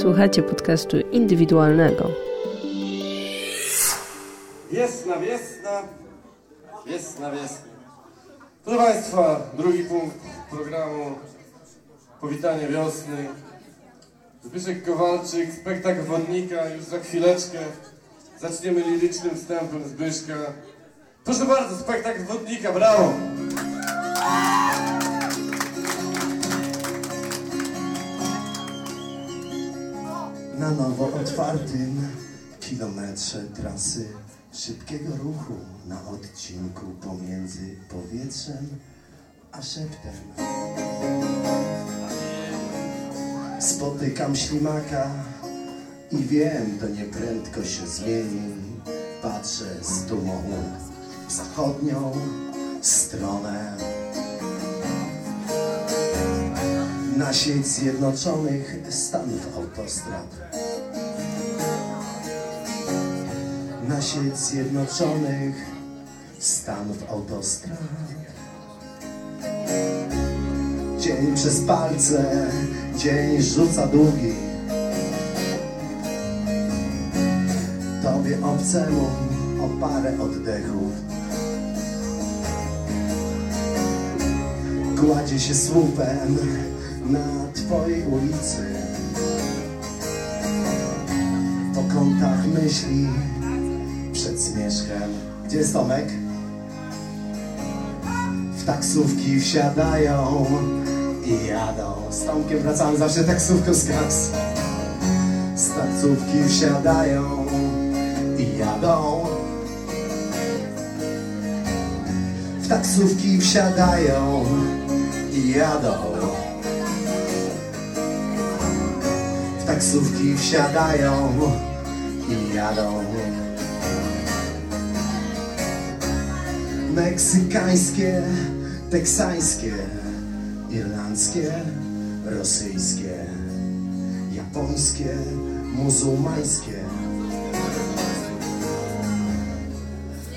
Słuchacie podcastu indywidualnego. Wiesna, wiesna, wiesna, wiesna. Proszę Państwa, drugi punkt programu Powitanie wiosny. Zbyszek Kowalczyk, spektakl wodnika, już za chwileczkę zaczniemy lirycznym wstępem Zbyszka. Proszę bardzo, spektakl wodnika, brawo! Na nowo otwartym kilometrze trasy szybkiego ruchu na odcinku pomiędzy powietrzem a szeptem. Spotykam ślimaka i wiem, to nie prędko się zmieni. Patrzę z dumą w zachodnią stronę. Na sieć Zjednoczonych Stanów Autostrad. Na sieć Zjednoczonych Stanów Autostrad. Dzień przez palce, dzień rzuca długi. Tobie obcemu o parę oddechów. Kładzie się słupem na twojej ulicy. Po kątach myśli. Gdzie jest Tomek? W taksówki wsiadają i jadą. Z Tomkiem wracamy zawsze taksówką z kaks. Z taksówki wsiadają i jadą. W taksówki wsiadają i jadą. W taksówki wsiadają i jadą. Meksykańskie, teksańskie, irlandzkie, rosyjskie, japońskie, muzułmańskie.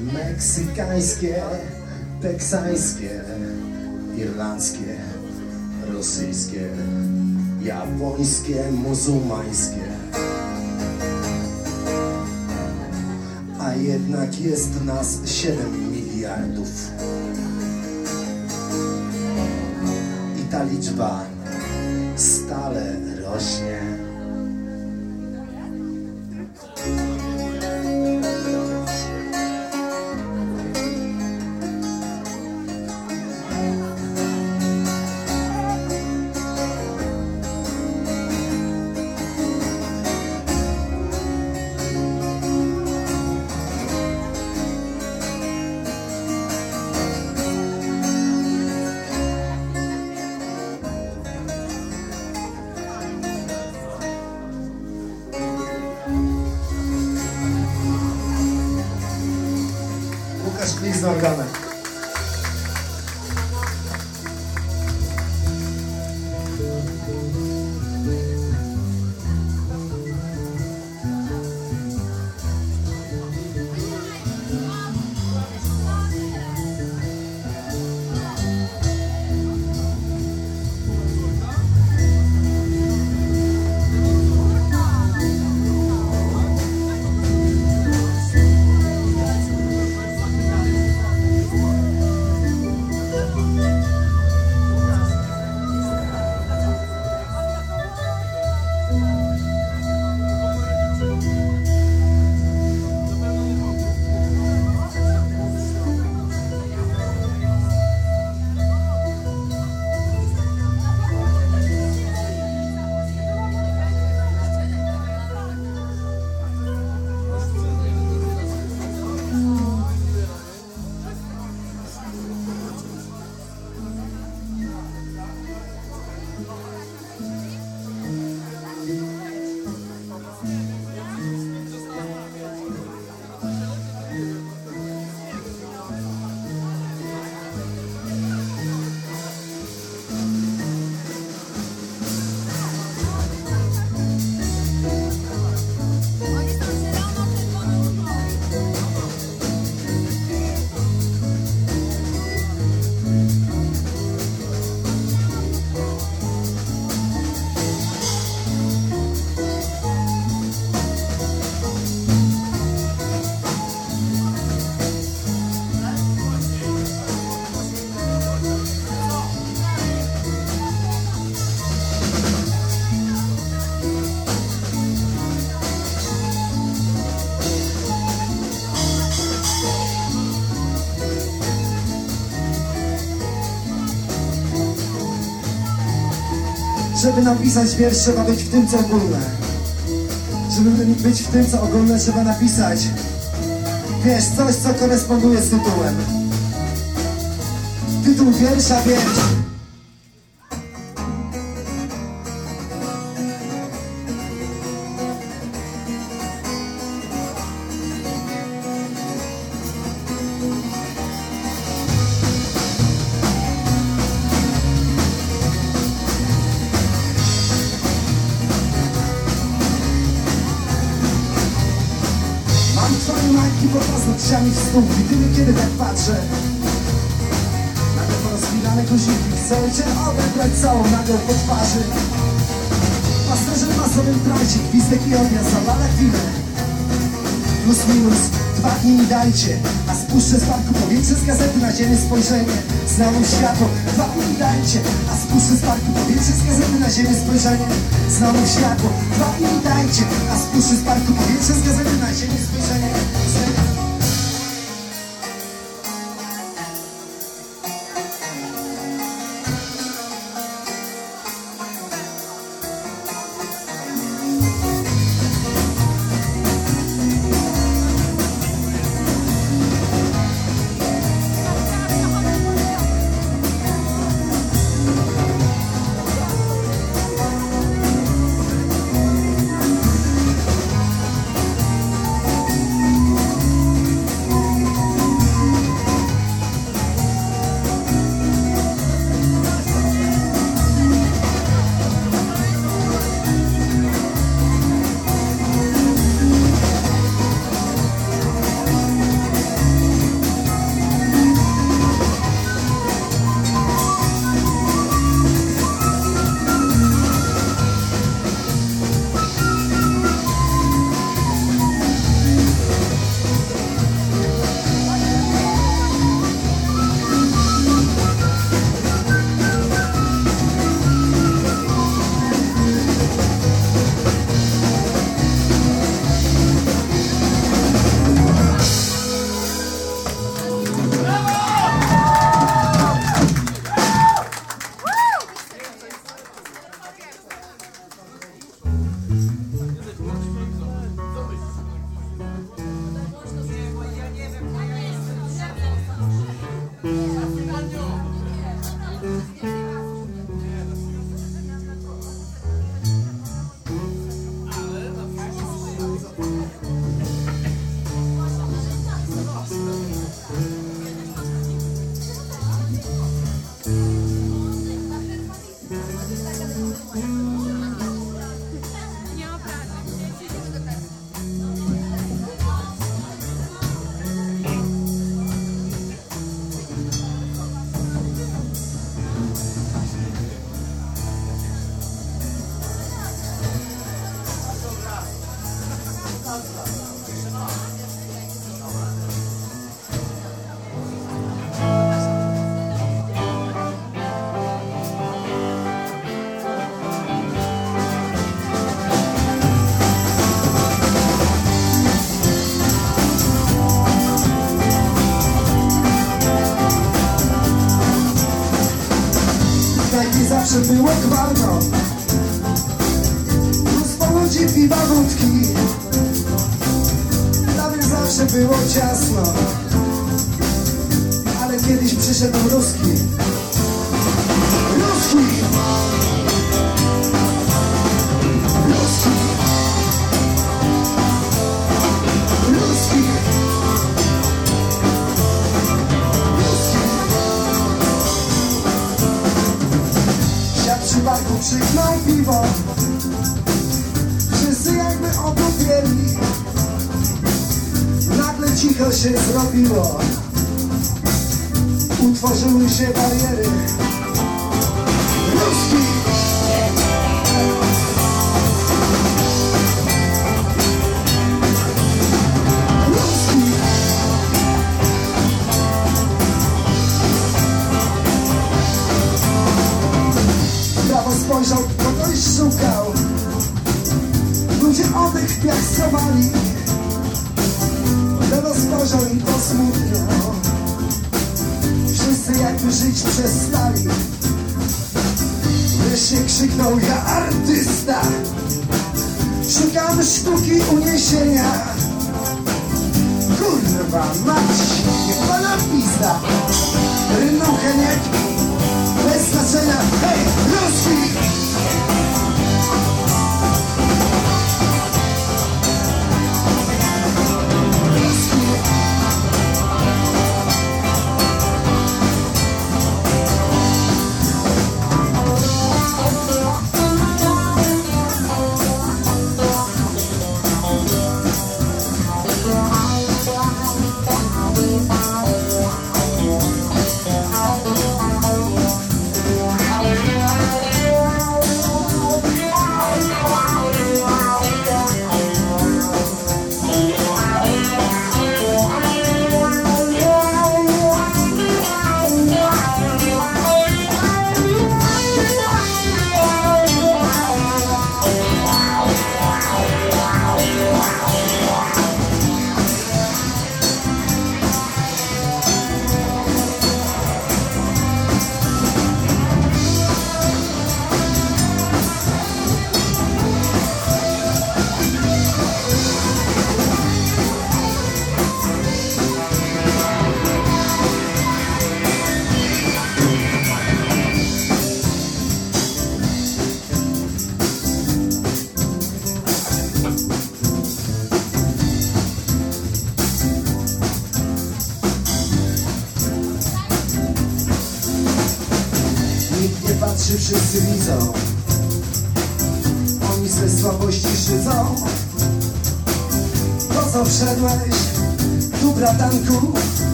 Meksykańskie, teksańskie, irlandzkie, rosyjskie, japońskie, muzułmańskie. A jednak jest nas 7 miliardów. I ta liczba stale rośnie. Żeby napisać wiersz trzeba być w tym co ogólne. Żeby być w tym co ogólne trzeba napisać Wiesz, coś co koresponduje z tytułem. Tytuł wiersza wiersz twarzy. Pasterze masowym trakcie Gwizdek i odjazd zawala chwilę. Plus minus Dwa dni mi dajcie A spuszczę z parku powietrze z gazety na ziemię spojrzenie. Znowu światło Dwa dni mi dajcie A spuszczę z parku powietrze z gazety na ziemię spojrzenie. Znowu światło Dwa dni mi dajcie A spuszczę z parku powietrze z gazety na ziemię spojrzenie 세도록 kariyeri Kurwa mać, niech pana pizda Rynną heniek bez znaczenia Hej, ruski!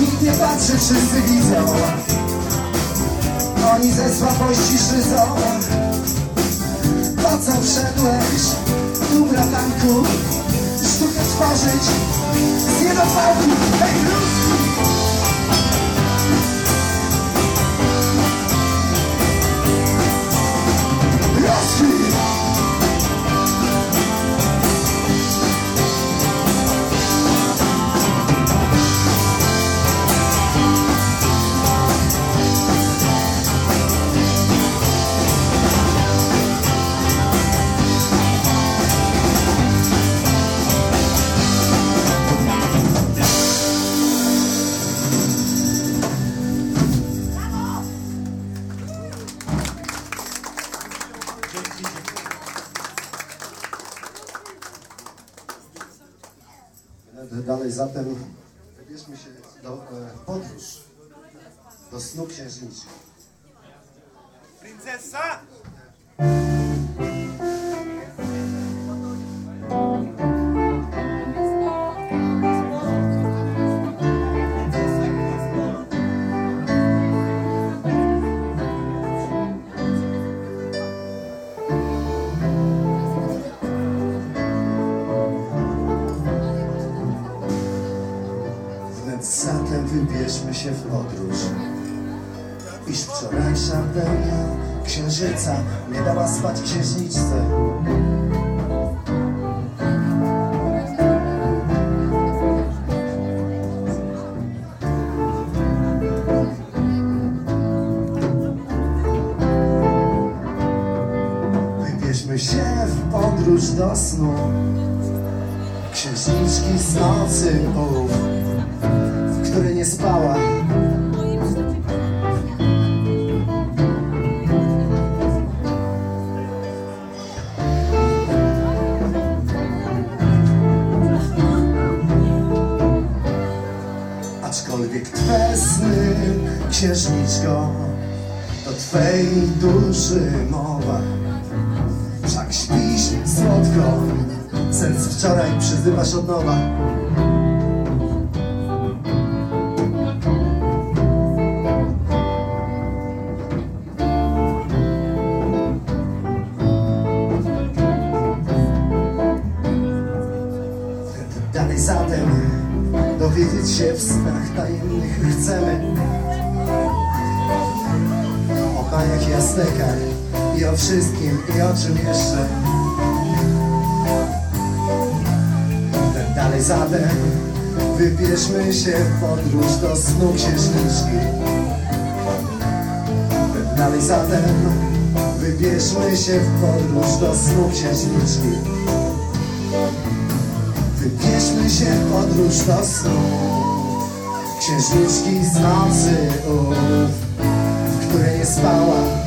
Nikt nie patrzy, wszyscy widzą. Oni ze słabości szydzą. Po co wszedłeś tu bratanku? Sztukę tworzyć z niedopałków Hej, ludzki! Do snu księżniczych. Princesa! Zatem wybierzmy się w podróż Iż wczorajsza pełnia księżyca Nie dała spać księżniczce. Wybierzmy się w podróż do snu. Księżniczki z nocy ów duszy mowa. Wszak śpisz słodko, sen z wczoraj przyzywasz od nowa. Dalej zatem dowiedzieć się w snach tajemnych i o wszystkim i o czym jeszcze. Dalej zatem wybierzmy się w podróż do snu księżniczki. Dalej zatem Wybierzmy się w podróż do snu księżniczki. Wybierzmy się w podróż do snu Księżniczki z nocy ów, w której nie spała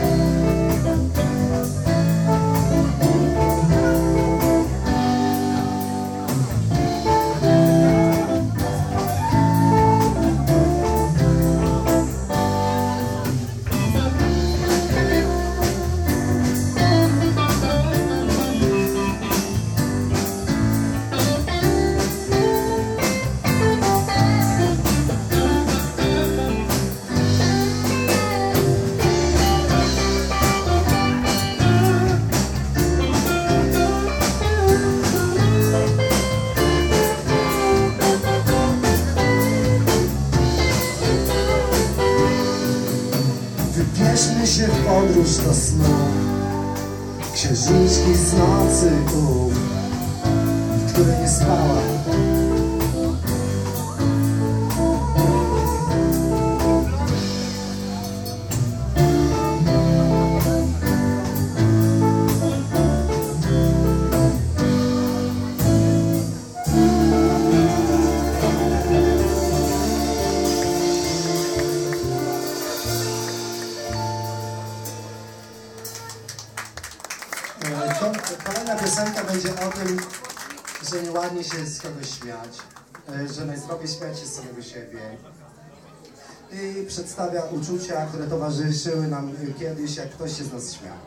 przedstawia uczucia, które towarzyszyły nam kiedyś, jak ktoś się z nas śmiał.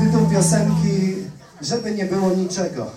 Tytuł piosenki Żeby nie było niczego.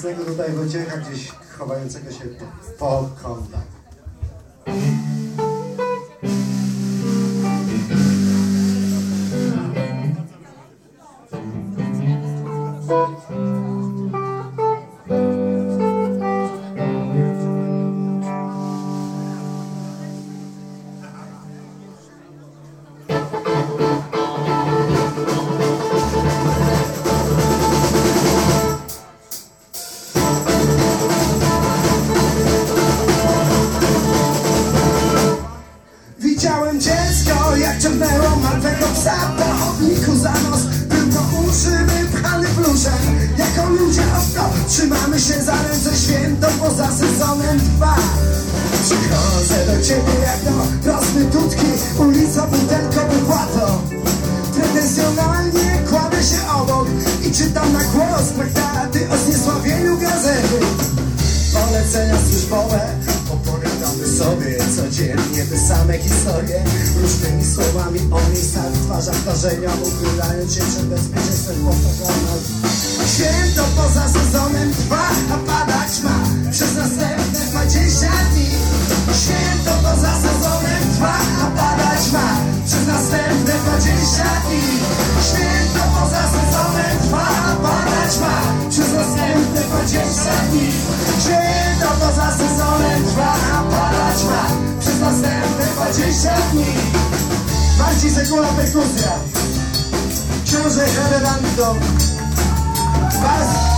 Obecnego tutaj Wojciecha, gdzieś chowającego się po, po kątach. Con la sulla percussione. Chiuse Reverendo. Basta.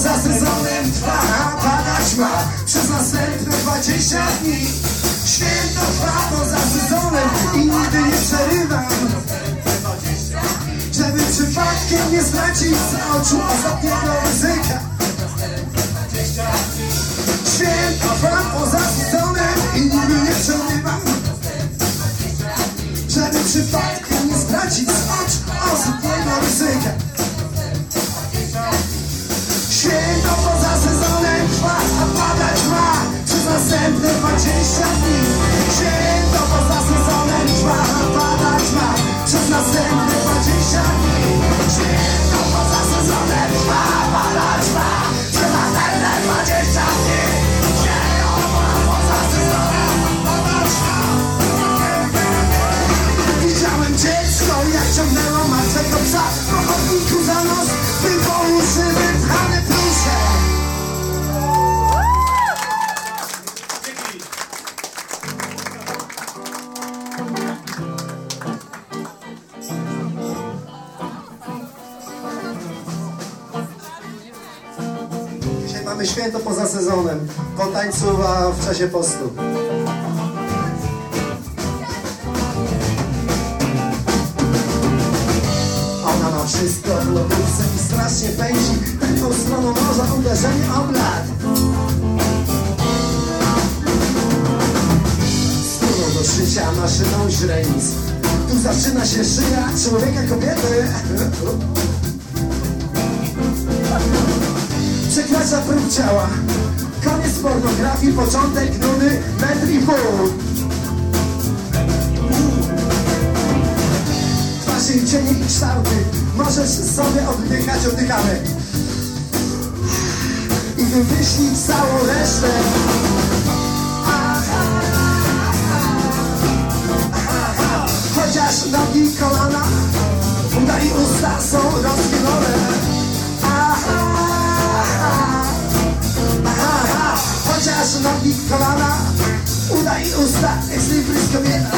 Poza sezonem trwa, padać ma przez następne 20 dni. Święto trwa poza sezonem i nigdy nie przerywam. Żeby przypadkiem nie stracić z oczu ostatniego ryzyka. Święto trwa poza sezonem sezonem. Potańcowa w czasie postu. Ona ma wszystko w lodówce i strasznie pędzi. Tą stroną morza uderzenie oblat Struną do szycia maszyną źrenic. Tu zaczyna się szyja człowieka kobiety. Przekracza próg ciała Koniec pornografii, początek nudy, metr i pół. Twarzy cienie i kształty Możesz sobie oddychać, oddychamy. I wymyślić całą resztę. Chociaż nogi kolana Uda i usta są Aha, aha, Chociaż nogi i kolana Uda i usta, jeśli blisko mnie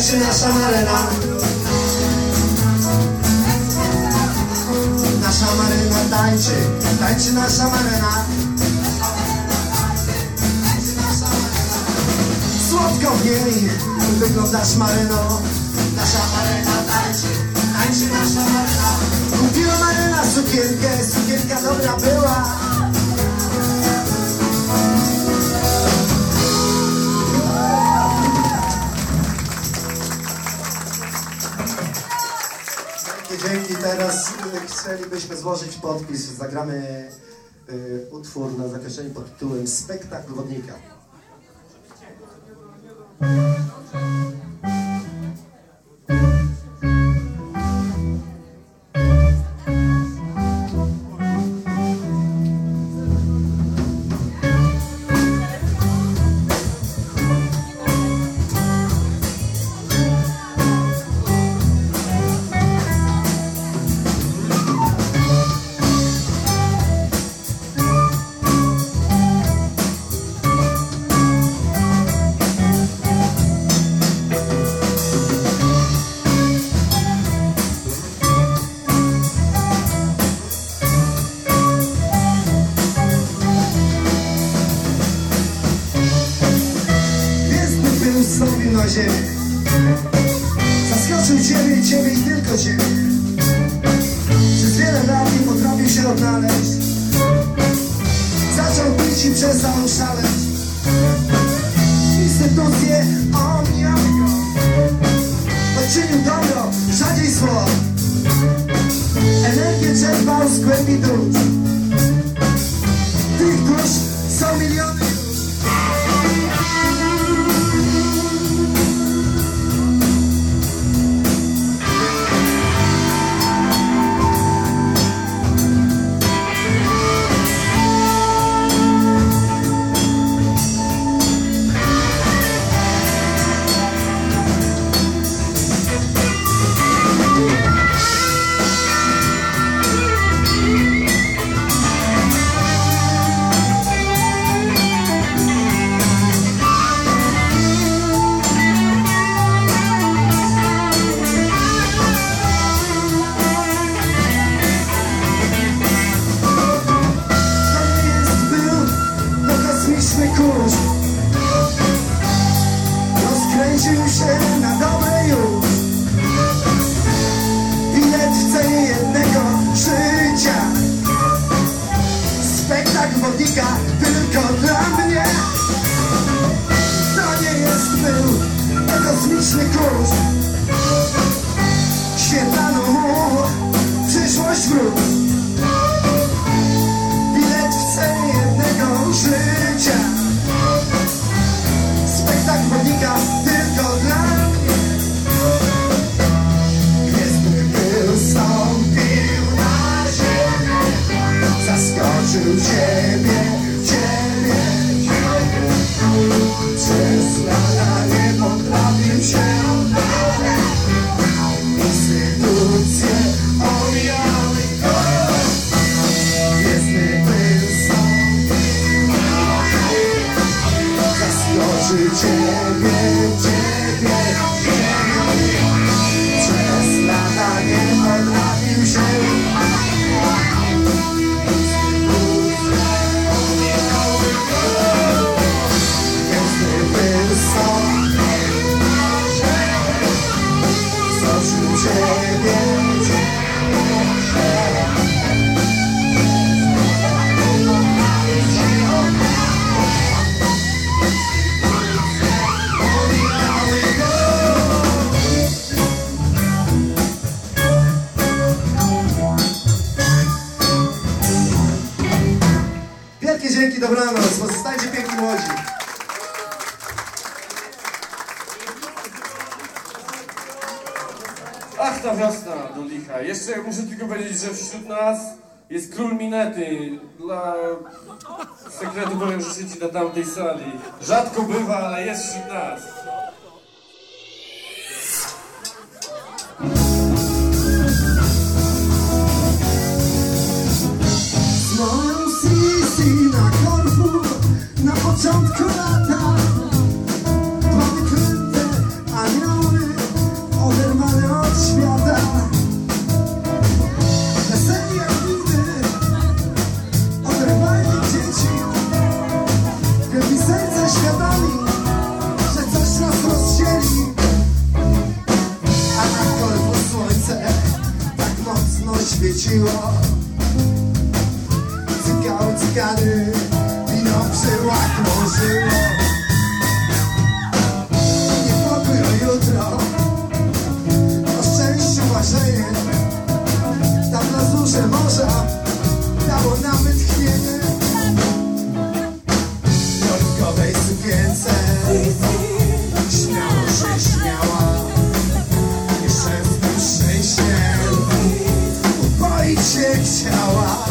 tańczy nasza Maryna. Nasza Maryna tańczy, tańczy nasza Maryna. Słodko w niej wyglądasz Maryno. Chcielibyśmy złożyć podpis, zagramy y, utwór na zakończenie pod tytułem Spektakl Wodnika. Dobranoc. Pozostajcie piękni młodzi. Ach, ta wiosna do licha. Jeszcze muszę tylko powiedzieć, że wśród nas jest król Minety. Dla sekretu powiem, że siedzi na tamtej sali. Rzadko bywa, ale jest wśród nas. Z na początku lata Dwa wyklęte anioły oderwane od świata. Weselni jak nigdy oderwani dzieci. Wielki serce świadomi, że coś nas rozdzieli. A na korfu słońce tak mocno świeciło. Cykały cygany, krążyła, krążyła Nie pobyło jutro. O szczęściu marzenie. Tam na zórze morza Dało nam wytchnienie. Jorkowej sukience. Śmiało się śmiała. Jeszcze w tym szczęście Upoić się chciała.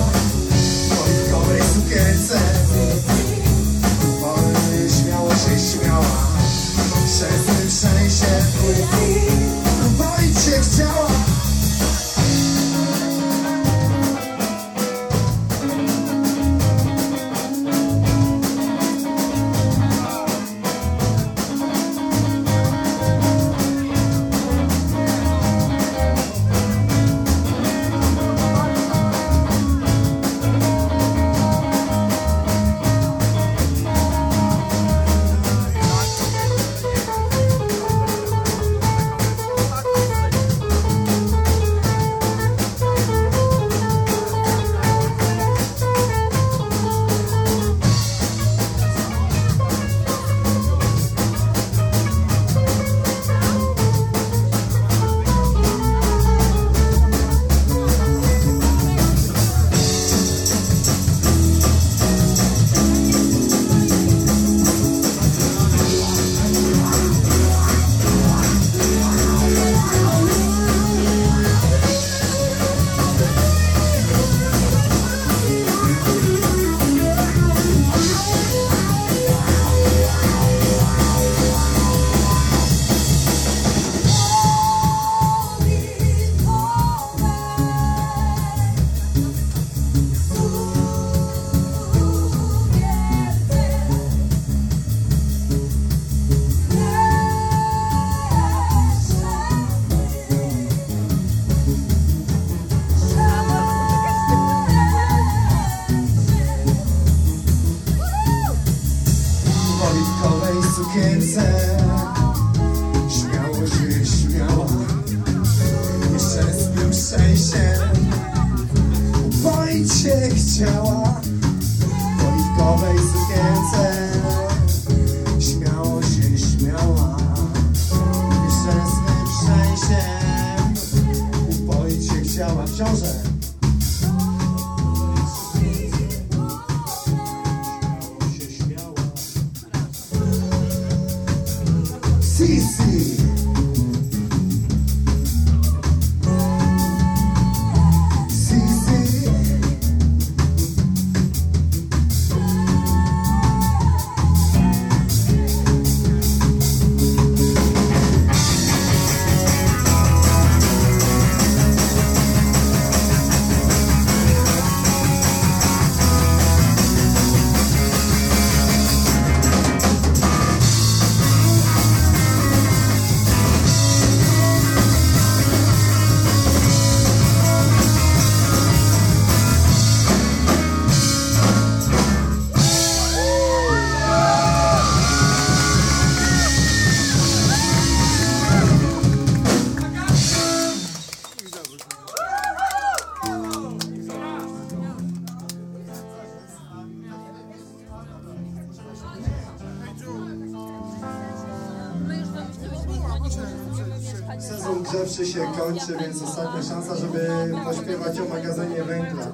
Sezon grzewczy się kończy, więc ostatnia szansa, żeby pośpiewać o magazynie węgla.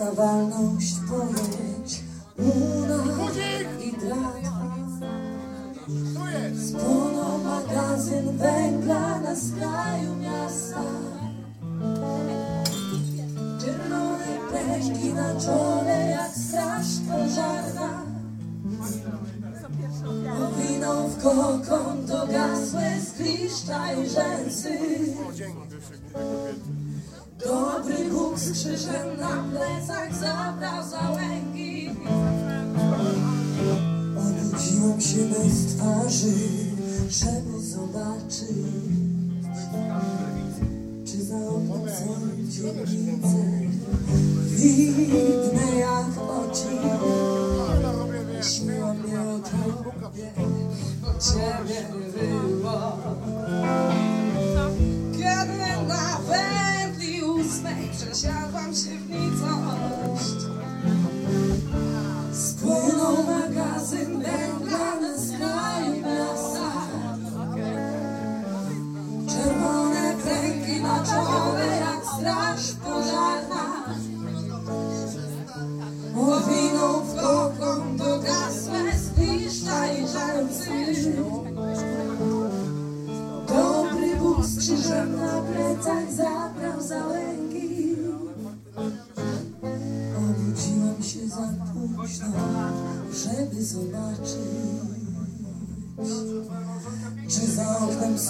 Na nieprzystawalność pojęć Una i drata Spłonął magazyn węgla na skraju miasta. Czerwone pęki na czole jak straż pożarna. Owinął w kokon dogasłe skliszcza i rzęsy z krzyżem na plecach zabrał załęgi Obudziłam się bez twarzy, żeby zobaczyć Czy za oknem są dzielnice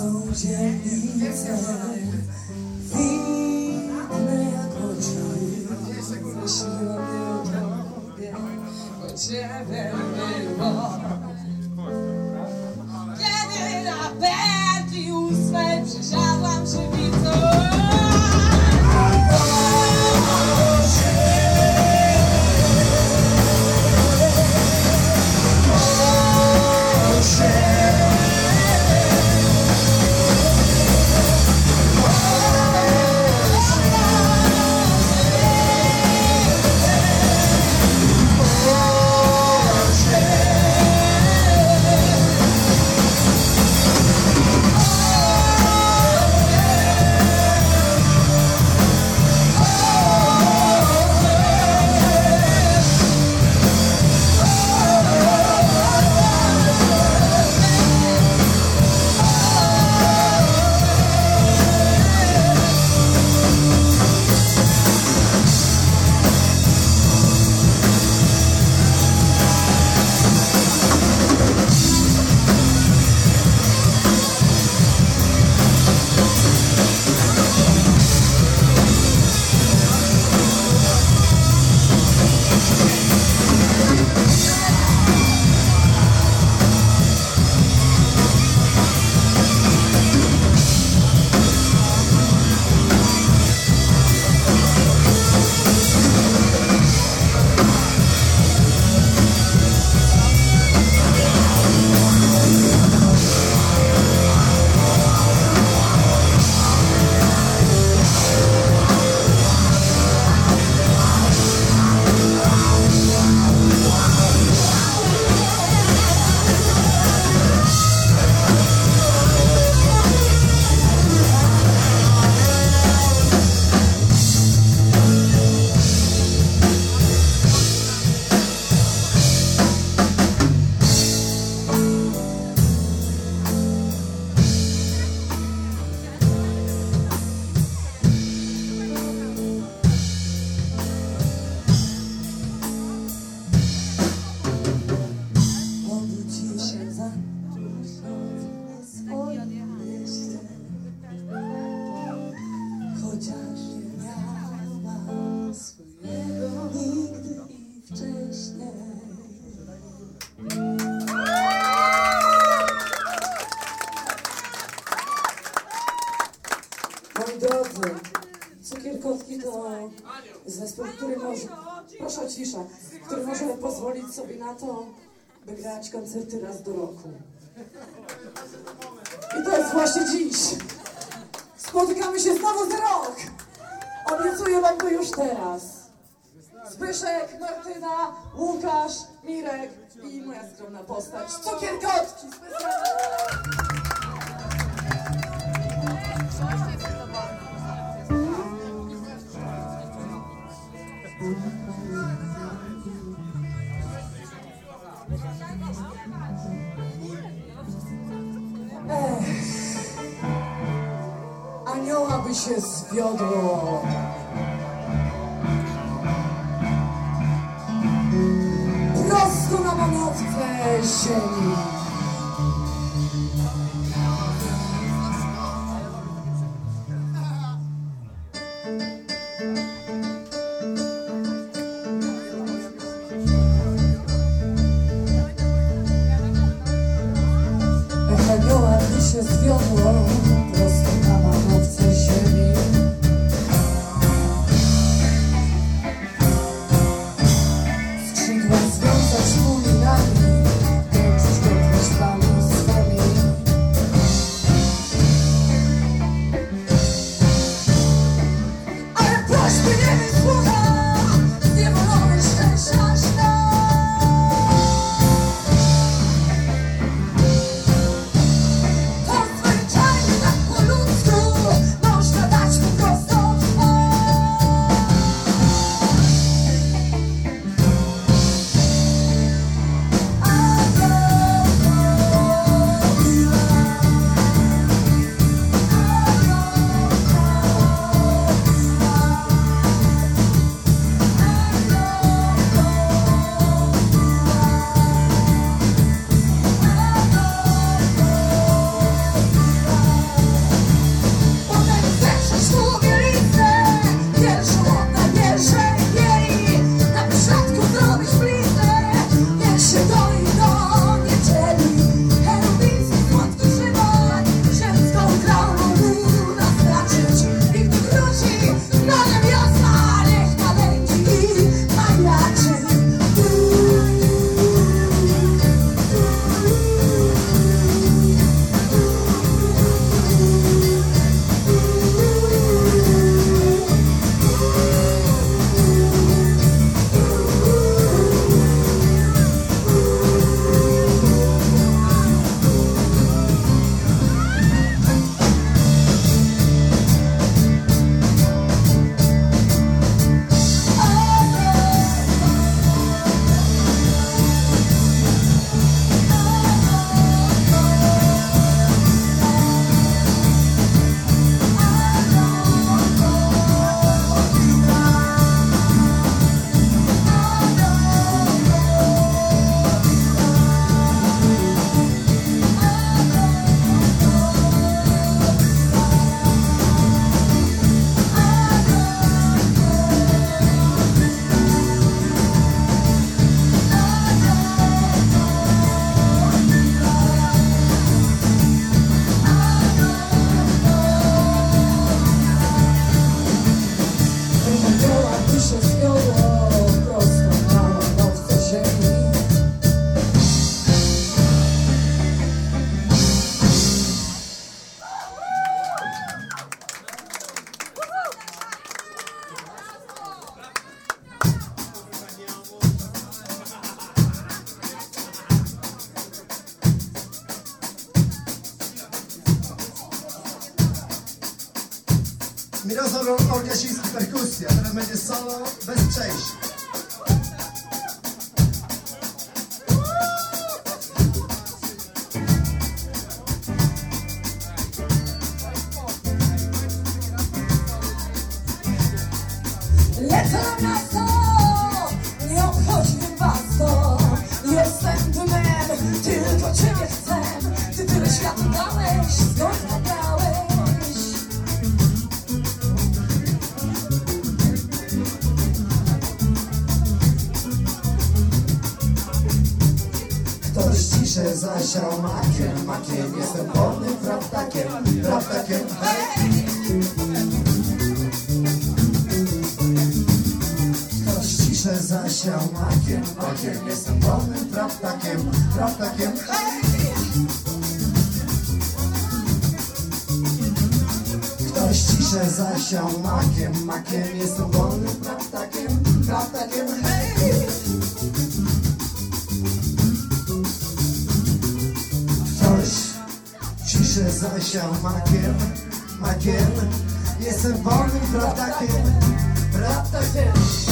oknem są dzielnice Widne jak drodzy, cukierkotki to zespół, który może, proszę który może pozwolić sobie na to, by grać koncerty raz do roku. I to jest właśnie dziś. Spotykamy się znowu za rok. Obiecuję wam to już teraz. Zbyszek, Martyna, Łukasz, Mirek i moja skromna postać, Cukierkotki specjalnie. Ech, anioła by się zwiodło. na manowce ziemi. się zasiał makiem, makiem Jestem polnym fraptakiem, fraptakiem Hej! Ktoś ciszę zasiał makiem, makiem Jestem polnym fraptakiem, fraptakiem Hej! Ktoś ciszę zasiał makiem, makiem Jestem wolnym fraptakiem, fraptakiem Hej! piszę, zasiał makiem, makiem Jestem wolnym bratakiem, bratakiem.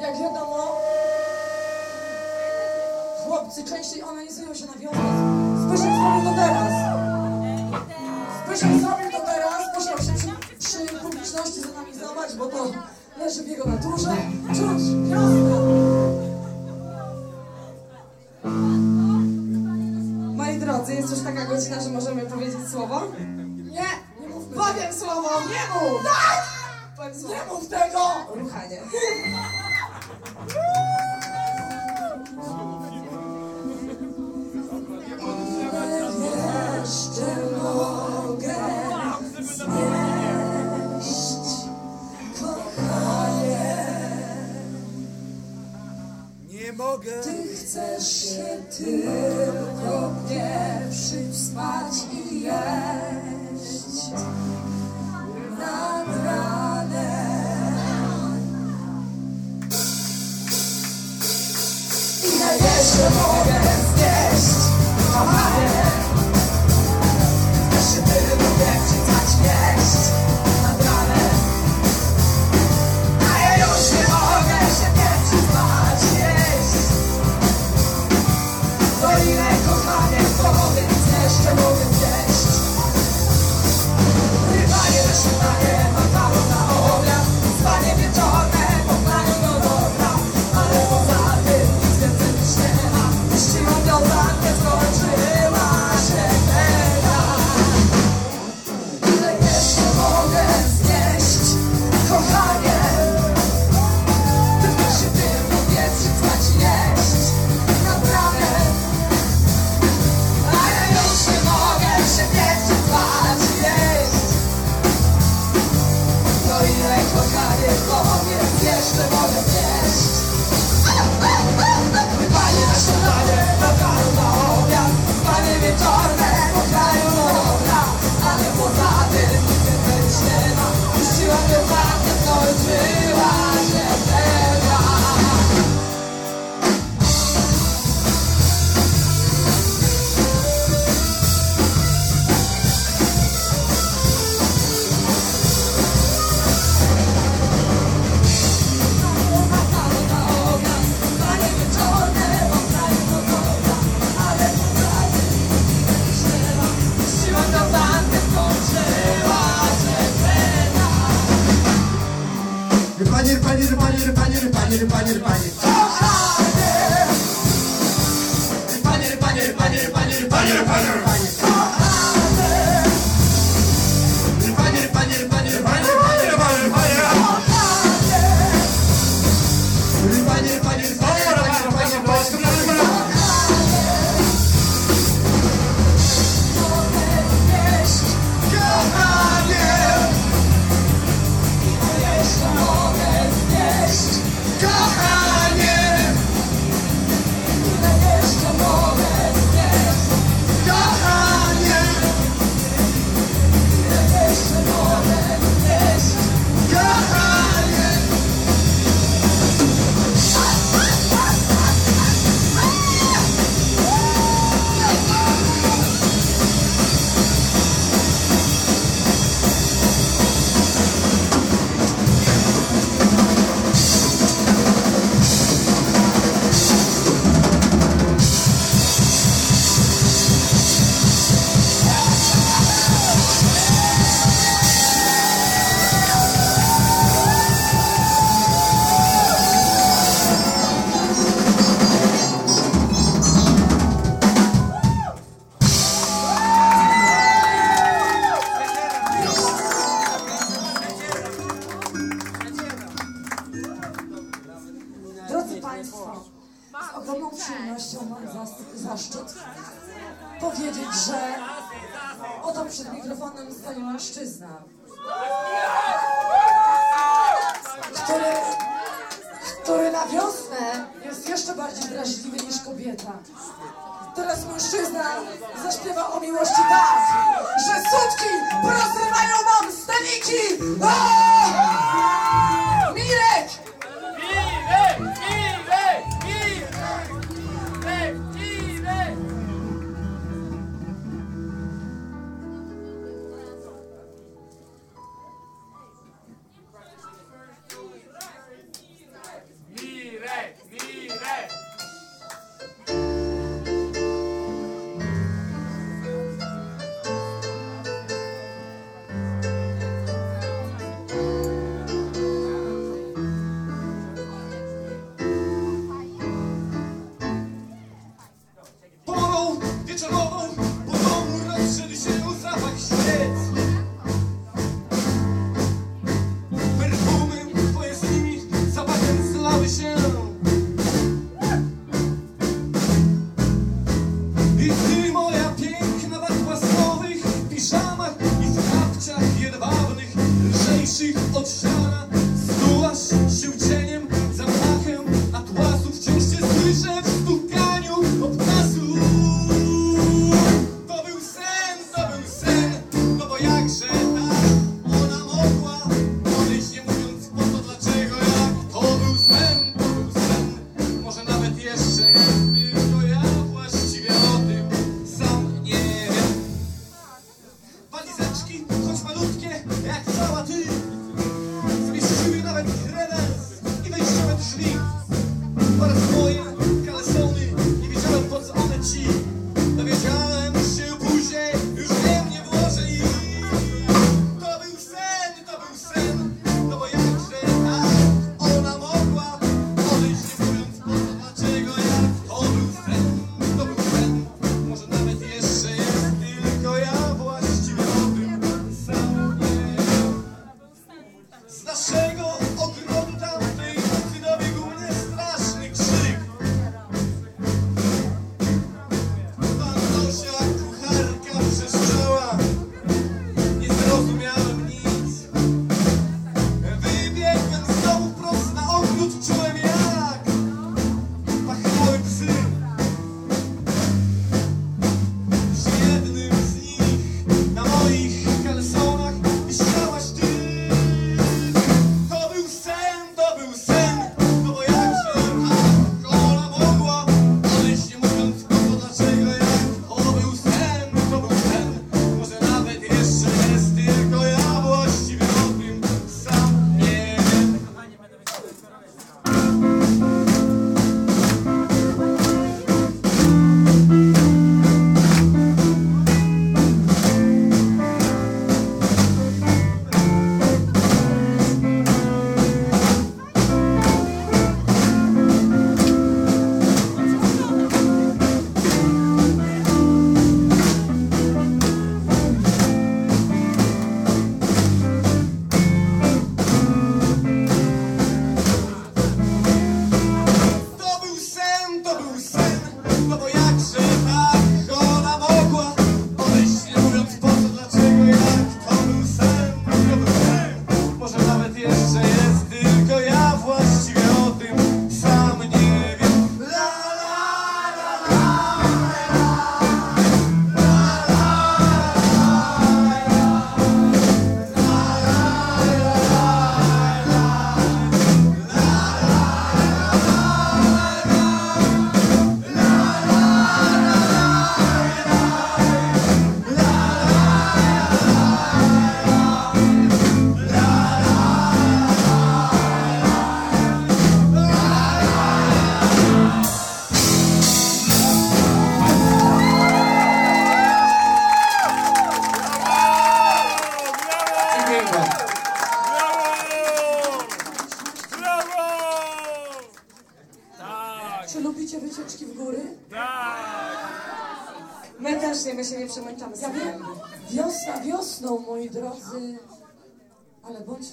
Jak wiadomo, chłopcy częściej analizują się na wiązkach. Zbyszek zrobił to teraz. Zbyszek zrobił to teraz. Musiał się przy, przy publiczności zanalizować, bo to leży w jego naturze. Czuć wiosnę. Moi drodzy, jest już taka godzina, że możemy powiedzieć słowo? Nie, nie mówmy. Powiem słowo, nie mów! Tak! Nie mów tego! Ruchanie. Jeszcze mogę znieść, kochanie. Nie mogę. Ty chcesz się tylko mnie.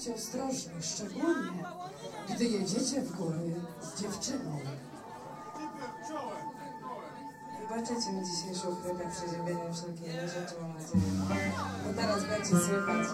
bądźcie ostrożni, szczególnie gdy jedziecie w góry z dziewczyną. Wybaczycie mi dzisiejszą chwilę przeziębienia wszelkie inne rzeczy, mam nadzieję. Bo teraz będzie słychać.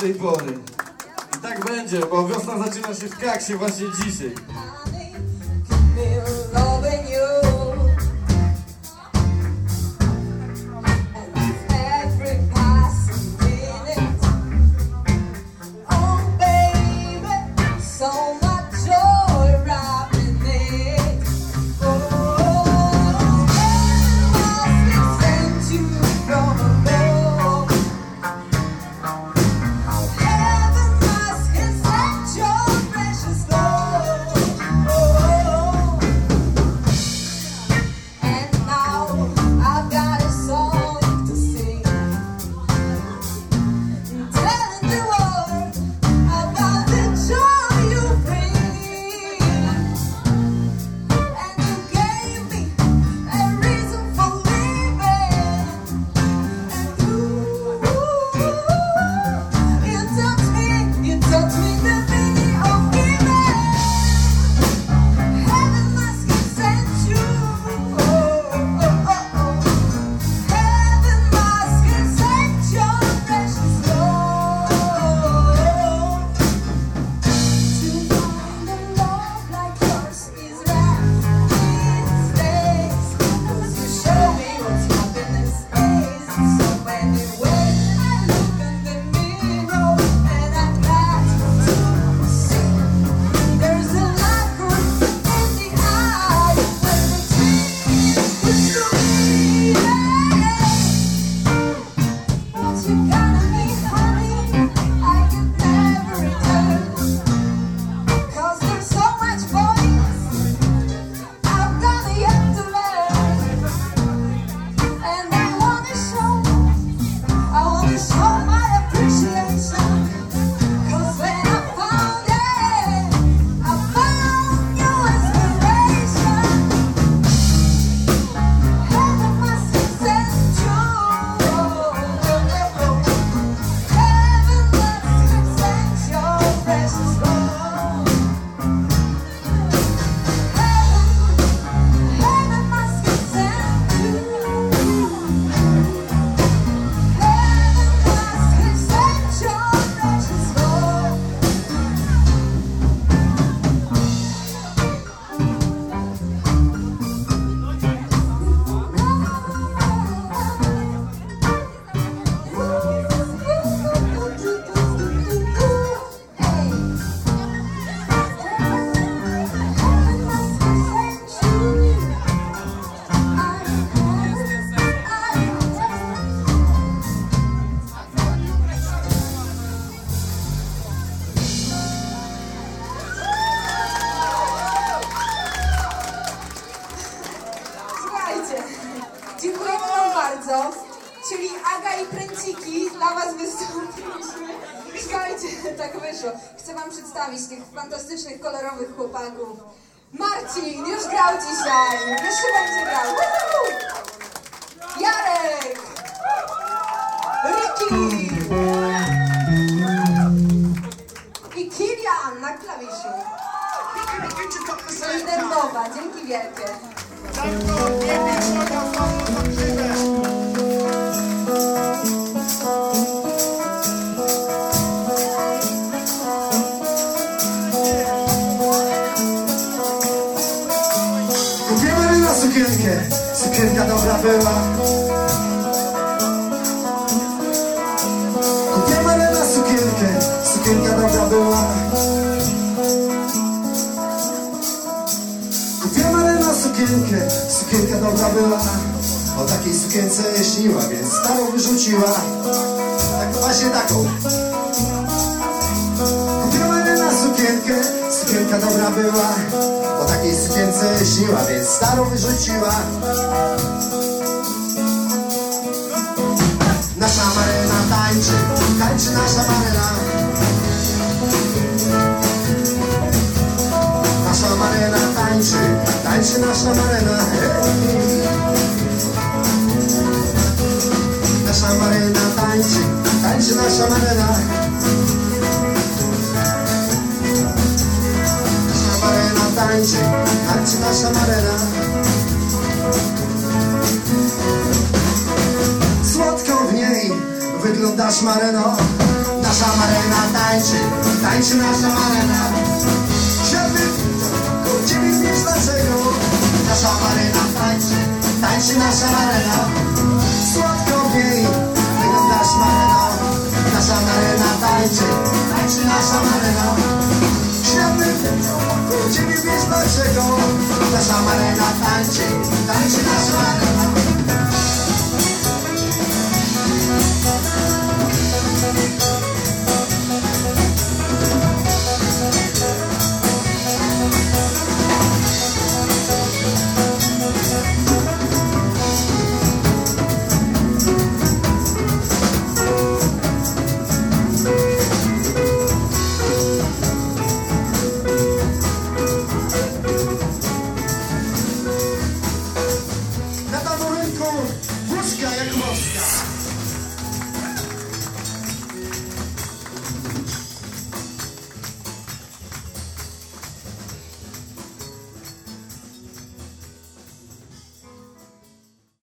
tej pory. I tak będzie, bo wiosna zaczyna się w Kaksie właśnie dzisiaj.